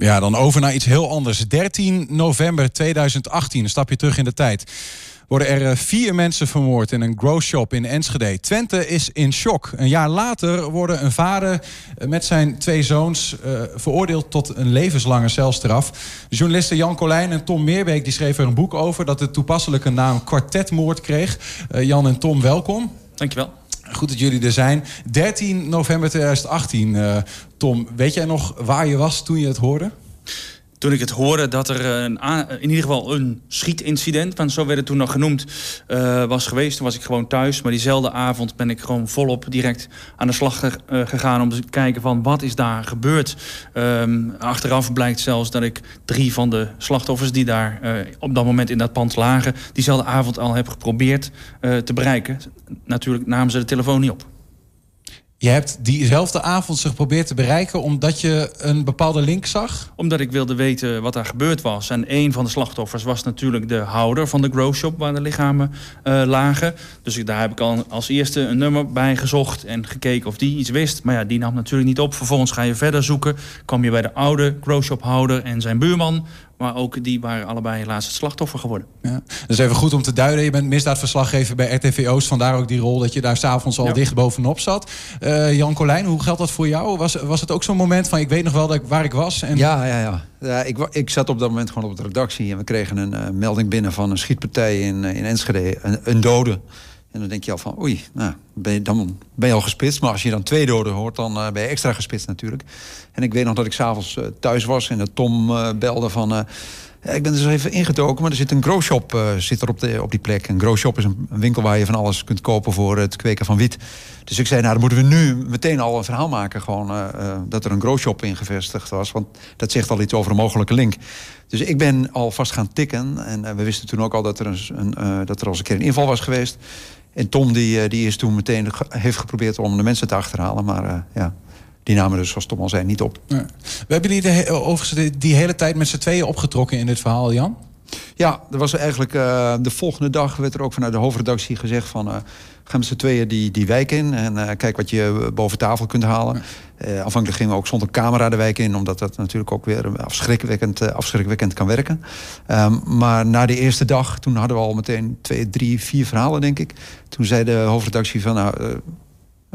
Ja, dan over naar iets heel anders. 13 november 2018, een stapje terug in de tijd. Worden er eh, vier mensen vermoord in een grow shop in Enschede. Twente is in shock. Een jaar later worden een vader eh, met zijn twee zoons uh, veroordeeld tot een levenslange celstraf. Journalisten Jan Colijn en Tom Meerbeek die schreven er een boek over dat de toepasselijke naam kwartetmoord kreeg. Jan en Tom, welkom. Dankjewel. Goed dat jullie er zijn. 13 november 2018. Uh, Tom, weet jij nog waar je was toen je het hoorde? Toen ik het hoorde dat er een, in ieder geval een schietincident, want zo werd het toen nog genoemd, uh, was geweest. Toen was ik gewoon thuis. Maar diezelfde avond ben ik gewoon volop direct aan de slag gegaan om te kijken van wat is daar gebeurd. Um, achteraf blijkt zelfs dat ik drie van de slachtoffers die daar op dat moment in dat pand lagen, diezelfde avond al heb geprobeerd te bereiken. Natuurlijk namen ze de telefoon niet op. Je hebt diezelfde avond ze geprobeerd te bereiken omdat je een bepaalde link zag? Omdat ik wilde weten wat daar gebeurd was. En een van de slachtoffers was natuurlijk de houder van de grow shop waar de lichamen uh, lagen. Dus daar heb ik al als eerste een nummer bij gezocht en gekeken of die iets wist. Maar ja, die nam natuurlijk niet op. Vervolgens ga je verder zoeken. Kwam je bij de oude grow shop houder en zijn buurman. Maar ook die waren allebei helaas het slachtoffer geworden. Ja. Dat is even goed om te duiden. Je bent misdaadverslaggever bij RTV Oost. Vandaar ook die rol dat je daar s'avonds al ja. dicht bovenop zat. Uh, Jan Colijn, hoe geldt dat voor jou? Was, was het ook zo'n moment van ik weet nog wel dat ik, waar ik was? En... Ja, ja, ja. ja ik, ik zat op dat moment gewoon op de redactie. En we kregen een uh, melding binnen van een schietpartij in, uh, in Enschede. Een, een dode. En dan denk je al van, oei, nou, ben je, dan ben je al gespitst. Maar als je dan twee doden hoort, dan uh, ben je extra gespitst natuurlijk. En ik weet nog dat ik s'avonds uh, thuis was en dat Tom uh, belde van... Ik ben dus even ingedoken, maar er zit een grow shop zit er op, de, op die plek. Een grow shop is een, winkel waar je van alles kunt kopen voor het kweken van wiet. Dus ik zei, nou, dan moeten we nu meteen al een verhaal maken. Gewoon dat er een grow shop in gevestigd was. Want dat zegt al iets over een mogelijke link. Dus ik ben alvast gaan tikken. En we wisten toen ook al dat er, een, een dat er al eens een keer een inval was geweest. En Tom die, die is toen meteen heeft geprobeerd om de mensen te achterhalen. Maar uh, ja, die namen dus, zoals Tom al zei, niet op. We hebben jullie de, overigens die hele tijd met z'n tweeën opgetrokken in dit verhaal, Jan? Ja, er was eigenlijk uh, de volgende dag werd er ook vanuit de hoofdredactie gezegd van uh, ga met z'n tweeën die, die wijk in en uh, kijk wat je boven tafel kunt halen. Afhankelijk gingen we ook zonder camera de wijk in, omdat dat natuurlijk ook weer afschrikwekkend, afschrikwekkend kan werken. Um, maar na de eerste dag, toen hadden we al meteen twee, drie, vier verhalen, denk ik. Toen zei de hoofdredactie van nou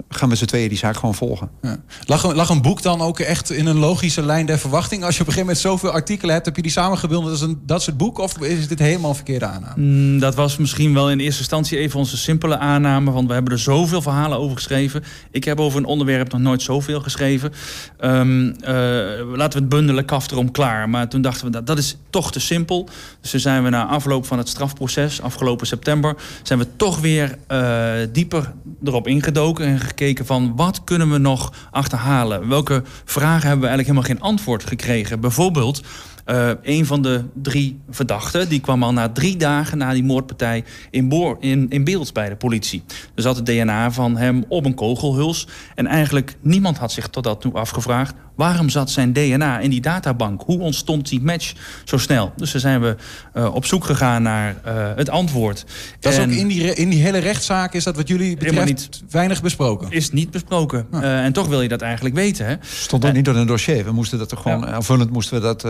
gaan we z'n tweeën die zaak gewoon volgen. Ja. Lag, een, lag een boek dan ook echt in een logische lijn der verwachting? Als je op een gegeven moment zoveel artikelen hebt, heb je die samengebundeld als een dat soort boek? Of is dit helemaal een verkeerde aanname? Mm, dat was misschien wel in eerste instantie even onze simpele aanname. Want we hebben er zoveel verhalen over geschreven. Ik heb over een onderwerp nog nooit zoveel geschreven. Um, uh, laten we het bundelen, kaf erom klaar. Maar toen dachten we, dat, dat is toch te simpel. Dus toen zijn we na afloop van het strafproces, afgelopen september... zijn we toch weer uh, dieper erop ingedoken... En gekeken van wat kunnen we nog achterhalen? Welke vragen hebben we eigenlijk helemaal geen antwoord gekregen? Bijvoorbeeld, uh, een van de drie verdachten... die kwam al na drie dagen na die moordpartij in, boor, in, in beeld bij de politie. Er zat het DNA van hem op een kogelhuls. En eigenlijk niemand had zich tot dat toe afgevraagd... waarom zat zijn DNA in die databank? Hoe ontstond die match zo snel? Dus daar zijn we uh, op zoek gegaan naar uh, het antwoord. Dat en is ook in die, in die hele rechtszaak... is dat wat jullie betreft niet, weinig besproken? Is niet besproken. Ah. en toch wil je dat eigenlijk weten. Hè? Stond ook niet in een dossier. We moesten dat er gewoon... Ja. aanvullend moesten we dat...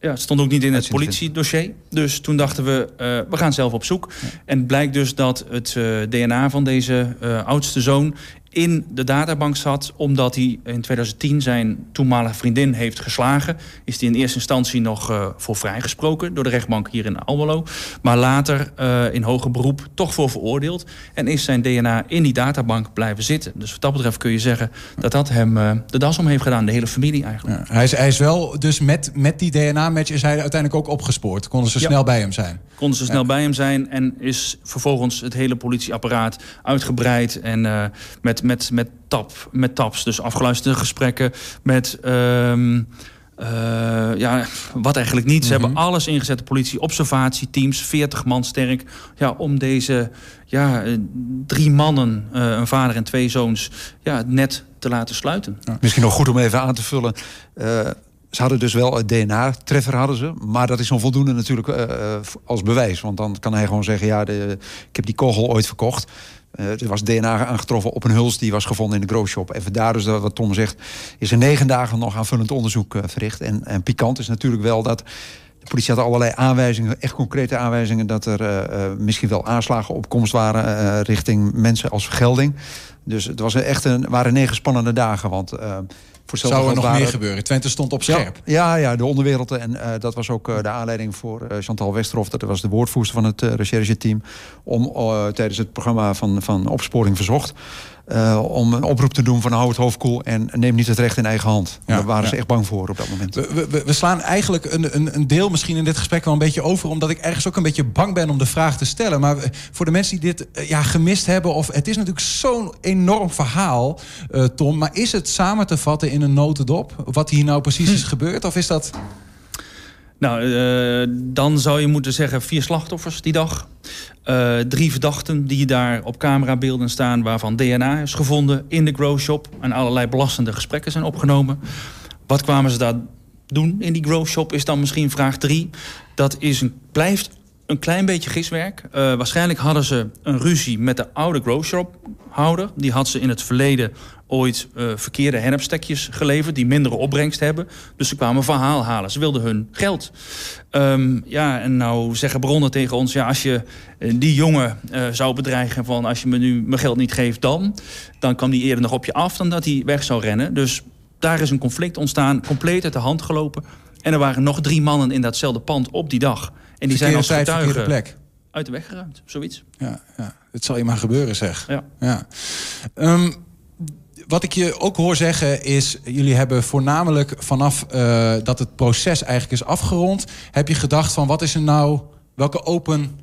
Ja, het stond ook niet in het politiedossier. Dus toen dachten we, uh, we gaan zelf op zoek. Ja. En het blijkt dus dat het uh, DNA van deze uh, oudste zoon in de databank zat... omdat hij in 2010 zijn toenmalige vriendin heeft geslagen. Is hij in eerste instantie nog uh, voor vrijgesproken... door de rechtbank hier in Almelo. Maar later uh, in hoger beroep toch voor veroordeeld. En is zijn DNA in die databank blijven zitten. Dus wat dat betreft kun je zeggen dat dat hem uh, de das om heeft gedaan. De hele familie eigenlijk. Ja, hij, is, hij is wel, dus met, met die DNA-match is hij uiteindelijk ook opgespoord. Konden ze ja. snel bij hem zijn? Konden ze snel bij hem zijn. En is vervolgens het hele politieapparaat uitgebreid. En met met, met, tap, met taps. Dus afgeluisterde gesprekken met... Um, uh, ja, wat eigenlijk niet. Ze mm -hmm. hebben alles ingezet. De politie, observatieteams, 40 man sterk. Ja, om deze ja, drie mannen, uh, een vader en twee zoons, ja, net te laten sluiten. Ja. Misschien nog goed om even aan te vullen. Uh, ze hadden dus wel het DNA-treffer, hadden ze. Maar dat is onvoldoende natuurlijk uh, als bewijs. Want dan kan hij gewoon zeggen, ja, ik heb die kogel ooit verkocht. er was DNA aangetroffen op een huls die was gevonden in de growshop. En vandaar dus dat wat Tom zegt, is er negen dagen nog aanvullend onderzoek verricht. En, en pikant is natuurlijk wel dat de politie had allerlei aanwijzingen, echt concrete aanwijzingen, dat er uh, misschien wel aanslagen op komst waren uh, richting mensen als vergelding. Dus het was echt een, waren negen spannende dagen. Want uh, voor Zou er nog waren... meer gebeuren? Twente stond op scherp. Ja, ja, de onderwereld. En dat was ook de aanleiding voor Chantal Westerhof. Dat was de woordvoerster van het rechercheteam. Om tijdens het programma van, van Opsporing Verzocht uh, om een oproep te doen van hou het hoofd koel en neem niet het recht in eigen hand. Ja, Daar waren ze echt bang voor op dat moment. We, we, we slaan eigenlijk een, een, een, deel misschien in dit gesprek wel een beetje over, omdat ik ergens ook een beetje bang ben om de vraag te stellen. Maar voor de mensen die dit eh, ja, gemist hebben, of het is natuurlijk zo'n enorm verhaal, uh, Tom. Maar is het samen te vatten in een notendop wat hier nou precies is hm. gebeurd? Of is dat. Nou, uh, dan zou je moeten zeggen vier slachtoffers die dag. Uh, drie verdachten die daar op camerabeelden staan... waarvan DNA is gevonden in de grow shop... en allerlei belastende gesprekken zijn opgenomen. Wat kwamen ze daar doen in die grow shop is dan misschien vraag drie. Dat is een, blijft een klein beetje giswerk. Uh, waarschijnlijk hadden ze een ruzie met de oude grow shop houder. Die had ze in het verleden ooit uh, verkeerde hennepstekjes geleverd... die mindere opbrengst hebben. Dus ze kwamen verhaal halen. Ze wilden hun geld. Um, ja, en nou zeggen bronnen tegen ons... ja, als je uh, die jongen uh, zou bedreigen van... als je me nu mijn geld niet geeft dan... dan kan die eerder nog op je af dan dat hij weg zou rennen. Dus daar is een conflict ontstaan, compleet uit de hand gelopen. En er waren nog drie mannen in datzelfde pand op die dag. En die zijn als getuigen plek. uit de weg geruimd, zoiets. Ja, ja, het zal je maar gebeuren, zeg. Ja. ja. Um, wat ik je ook hoor zeggen is, jullie hebben voornamelijk vanaf uh, dat het proces eigenlijk is afgerond, heb je gedacht van wat is er nou, welke open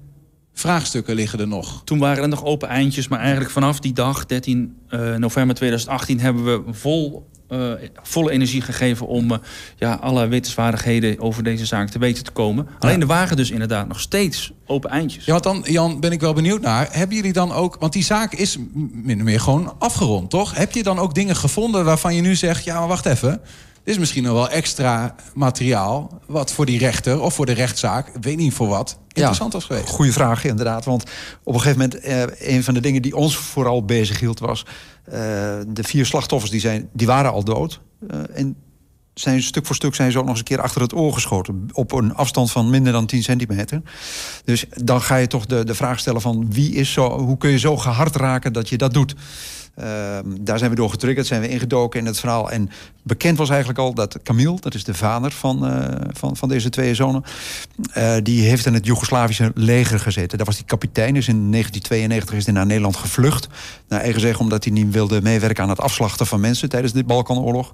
vraagstukken liggen er nog? Toen waren er nog open eindjes, maar eigenlijk vanaf die dag, 13 uh, november 2018, hebben we vol uh, volle energie gegeven om uh, ja, alle wetenswaardigheden over deze zaak te weten te komen. Alleen er waren dus inderdaad nog steeds open eindjes. Ja, want dan, Jan, ben ik wel benieuwd naar. Hebben jullie dan ook, want die zaak is min of meer gewoon afgerond, toch? Heb je dan ook dingen gevonden waarvan je nu zegt, ja, maar wacht even. Dit is misschien nog wel extra materiaal. wat voor die rechter of voor de rechtszaak, weet niet voor wat, interessant was geweest. Goeie vraag, inderdaad. Want op een gegeven moment, eh, een van de dingen die ons vooral bezig hield was. Uh, de vier slachtoffers die, zijn, die waren al dood. Uh, en zijn stuk voor stuk zijn ze ook nog eens een keer achter het oor geschoten. Op een afstand van minder dan 10 centimeter. Dus dan ga je toch de, de vraag stellen van wie is zo, hoe kun je zo gehard raken dat je dat doet. Uh, daar zijn we door getriggerd, zijn we ingedoken in het verhaal. En bekend was eigenlijk al dat Camille, dat is de vader van, uh, van, van deze twee zonen... Uh, die heeft in het Joegoslavische leger gezeten. Daar was die kapitein, dus in 1992 is hij naar Nederland gevlucht. Naar eigen zeggen omdat hij niet wilde meewerken aan het afslachten van mensen... tijdens de Balkanoorlog.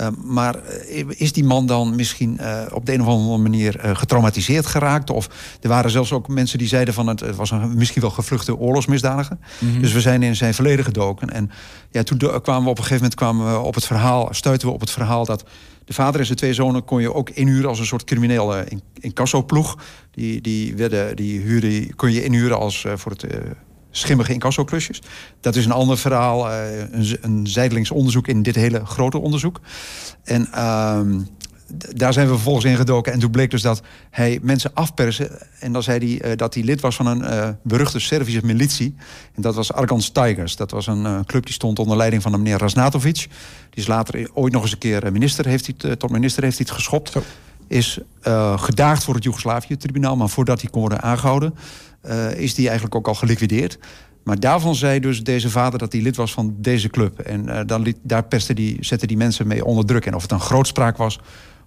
Uh, maar eh, is die man dan misschien uh, op de een of andere manier uh, getraumatiseerd geraakt? Of er waren zelfs ook mensen die zeiden van het, het was een misschien wel gevluchte oorlogsmisdadiger. Mm -hmm. Dus we zijn in zijn verleden gedoken. En ja, toen kwamen we op een gegeven moment kwamen we op het verhaal, stuiten we op het verhaal dat de vader en zijn twee zonen kon je ook inhuren als een soort criminele in, incassoploeg. Die, die, werden, die huurde, kon je inhuren als voor het schimmige incasso-klusjes. Dat is een ander verhaal, uh, een, een zijdelings onderzoek in dit hele grote onderzoek. En uh, daar zijn we vervolgens in gedoken. En toen bleek dus dat hij mensen afpersen. En dan zei hij uh, dat hij lid was van een uh, beruchte Servische militie. En dat was Argans Tigers. Dat was een club die stond onder leiding van de meneer Rasnatovic. Die is later ooit nog eens een keer minister, heeft hij tot minister heeft hij het geschopt. Zo. Is gedaagd voor het Joegoslavië-tribunaal. Maar voordat hij kon worden aangehouden is die eigenlijk ook al geliquideerd. Maar daarvan zei dus deze vader dat hij lid was van deze club. En uh, dan liet, daar pesten die, zetten die mensen mee onder druk. En of het een grootspraak was,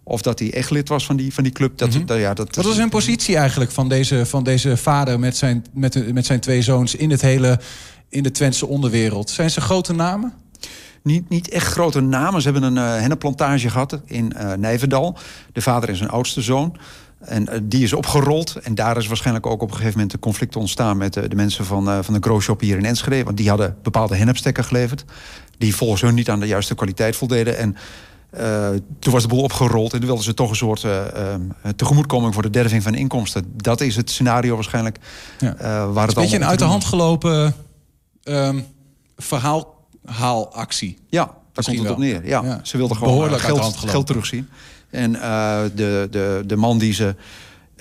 of dat hij echt lid was van die, van die club. Dat, mm -hmm. dat, ja, dat, Wat was een positie eigenlijk van deze, van deze vader met zijn, met, met zijn twee zoons in, het hele, in de Twentse onderwereld? Zijn ze grote namen? Niet, niet echt grote namen. Ze hebben een uh, hennenplantage gehad in uh, Nijverdal. De vader is zijn oudste zoon. En uh, die is opgerold. En daar is waarschijnlijk ook op een gegeven moment een conflict ontstaan met uh, de mensen van, uh, van de grow shop hier in Enschede. Want die hadden bepaalde hennepstekken geleverd. Die volgens hun niet aan de juiste kwaliteit voldeden. En toen was de boel opgerold en toen wilden ze toch een soort tegemoetkoming voor de derving van inkomsten. Dat is het scenario waarschijnlijk ja. waar het een beetje een uit de hand gelopen um, verhaalhaalactie. Ja, daar komt het op neer. Ja, ja. Ze wilden gewoon geld, geld terugzien. En uh, de, de, de man die ze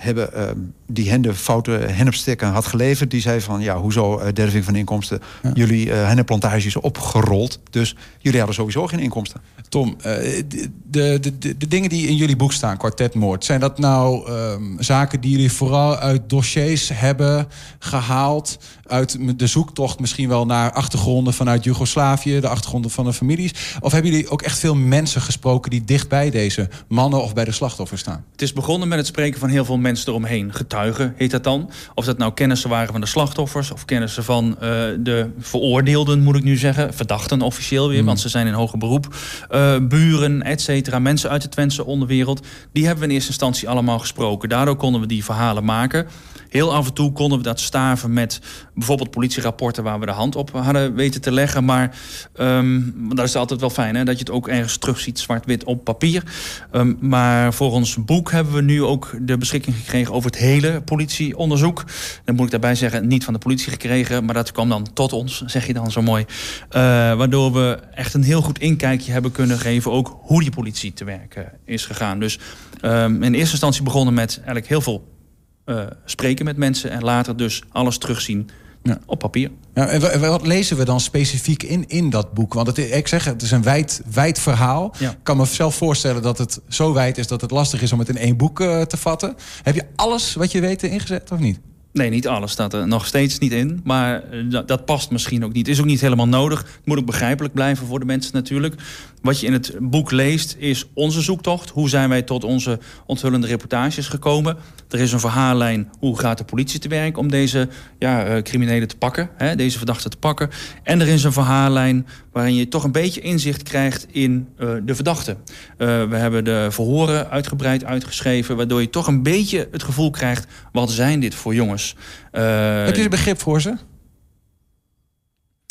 hebben uh, die hen de foute hennepstikken had geleverd. Die zei van, ja, hoezo uh, derving van inkomsten? Ja. Jullie uh, hennepplantages opgerold, dus jullie hadden sowieso geen inkomsten. Tom, de, de, de, de, dingen die in jullie boek staan, kwartetmoord... zijn dat nou um, zaken die jullie vooral uit dossiers hebben gehaald... uit de zoektocht misschien wel naar achtergronden vanuit Joegoslavië... de achtergronden van de families? Of hebben jullie ook echt veel mensen gesproken... die dicht bij deze mannen of bij de slachtoffers staan? Het is begonnen met het spreken van heel veel mensen eromheen. Getuigen heet dat dan. Of dat nou kennissen waren van de slachtoffers... of kennissen van uh, de veroordeelden, moet ik nu zeggen. Verdachten officieel weer, mm. want ze zijn in hoger beroep. Uh, buren, et cetera. Mensen uit de Twentse onderwereld. Die hebben we in eerste instantie allemaal gesproken. Daardoor konden we die verhalen maken. Heel af en toe konden we dat staven met bijvoorbeeld politierapporten waar we de hand op hadden weten te leggen. Maar um, dat is altijd wel fijn, hè? dat je het ook ergens terugziet, zwart-wit op papier. Um, maar voor ons boek hebben we nu ook de beschikking gekregen over het hele politieonderzoek. Dan moet ik daarbij zeggen, niet van de politie gekregen, maar dat kwam dan tot ons, zeg je dan zo mooi. Uh, waardoor we echt een heel goed inkijkje hebben kunnen geven, ook hoe die politie te werk is gegaan. Dus um, in eerste instantie begonnen met eigenlijk heel veel uh, spreken met mensen en later dus alles terugzien ja. op papier. Ja, en wat lezen we dan specifiek in, in dat boek? Want het, ik zeg, het is een wijd, wijd verhaal. Ja. Ik kan me zelf voorstellen dat het zo wijd is dat het lastig is om het in één boek uh, te vatten. Heb je alles wat je weet ingezet of niet? Nee, niet alles staat er nog steeds niet in. Maar dat, dat past misschien ook niet. Is ook niet helemaal nodig. Het moet ook begrijpelijk blijven voor de mensen natuurlijk. Wat je in het boek leest is onze zoektocht. Hoe zijn wij tot onze onthullende reportages gekomen? Er is een verhaallijn. Hoe gaat de politie te werk om deze ja, uh, criminelen te pakken? Hè, deze verdachten te pakken. En er is een verhaallijn waarin je toch een beetje inzicht krijgt in uh, de verdachten. We hebben de verhoren uitgebreid uitgeschreven... waardoor je toch een beetje het gevoel krijgt... wat zijn dit voor jongens? Heb je er begrip voor ze?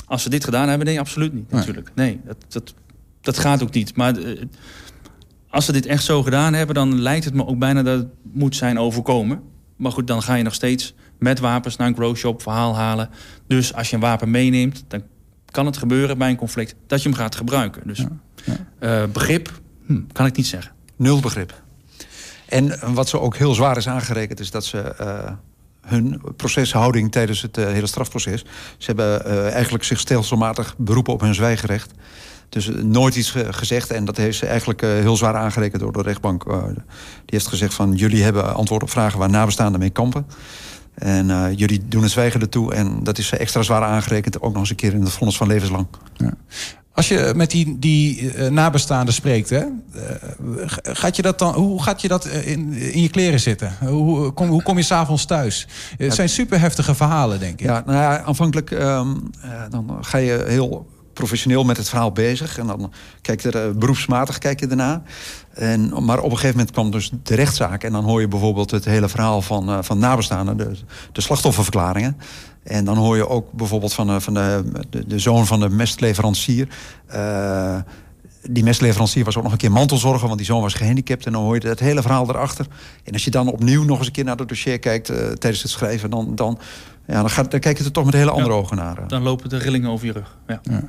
Als ze dit gedaan hebben, nee, absoluut niet. Natuurlijk. Nee, dat, dat dat gaat ook niet. Maar uh, als ze dit echt zo gedaan hebben, dan lijkt het me ook bijna dat het moet zijn overkomen. Maar goed, dan ga je nog steeds met wapens naar een grow shop verhaal halen. Dus als je een wapen meeneemt, dan kan het gebeuren bij een conflict dat je hem gaat gebruiken. Dus ja, ja. Uh, begrip hm, kan ik niet zeggen. Nul begrip. En wat ze ook heel zwaar is aangerekend, is dat ze uh, hun proceshouding tijdens het uh, hele strafproces. Ze hebben eigenlijk zich stelselmatig beroepen op hun zwijgerecht. Dus nooit iets gezegd. En dat heeft ze eigenlijk heel zwaar aangerekend door de rechtbank. Die heeft gezegd van jullie hebben antwoord op vragen waar nabestaanden mee kampen. En uh, jullie doen het zwijgen ertoe. En dat is extra zwaar aangerekend. Ook nog eens een keer in het vonnis van levenslang. Ja. Als je met die, die nabestaanden spreekt, hè, gaat je dat dan, hoe gaat je dat in, in je kleren zitten? Hoe kom, hoe kom je s'avonds thuis? Het zijn super heftige verhalen, denk ik. Ja, nou ja, aanvankelijk um, dan ga je heel professioneel met het verhaal bezig. En dan kijk je er uh, beroepsmatig kijk je ernaar. En, maar op een gegeven moment kwam dus de rechtszaak. En dan hoor je bijvoorbeeld het hele verhaal van, uh, van nabestaanden. De, de slachtofferverklaringen. En dan hoor je ook bijvoorbeeld van, uh, van de, de, de, zoon van de mestleverancier. die mestleverancier was ook nog een keer mantelzorger, want die zoon was gehandicapt. En dan hoor je het hele verhaal erachter. En als je dan opnieuw nog eens een keer naar het dossier kijkt tijdens het schrijven, dan, dan, ja, dan, gaat, dan kijk je er toch met hele andere ja, ogen naar. Dan lopen de rillingen over je rug. Ja. ja.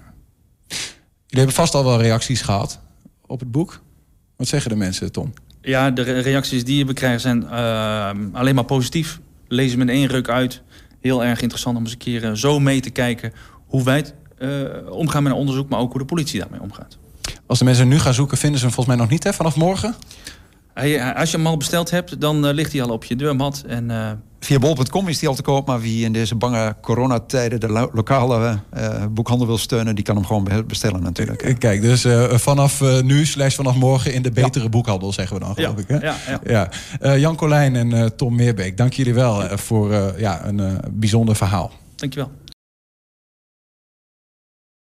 Jullie hebben vast al wel reacties gehad op het boek. Wat zeggen de mensen, Tom? Ja, de reacties die we krijgen zijn uh, alleen maar positief. Lezen met één ruk uit. Heel erg interessant om eens een keer uh, zo mee te kijken hoe wij uh, omgaan met een onderzoek, maar ook hoe de politie daarmee omgaat. Als de mensen nu gaan zoeken, vinden ze hem volgens mij nog niet, hè? Vanaf morgen? Hij, als je hem al besteld hebt, dan ligt hij al op je deurmat. En Via bol.com is die al te koop, maar wie in deze bange coronatijden de lo lokale uh, boekhandel wil steunen, die kan hem gewoon bestellen natuurlijk. Kijk, dus uh, vanaf uh, nu, slash vanaf morgen in de betere ja. boekhandel, zeggen we dan geloof ja. ik. Hè? Ja, ja. ja. Jan Colijn en Tom Meerbeek, dank jullie wel voor ja, een bijzonder verhaal. Dankjewel.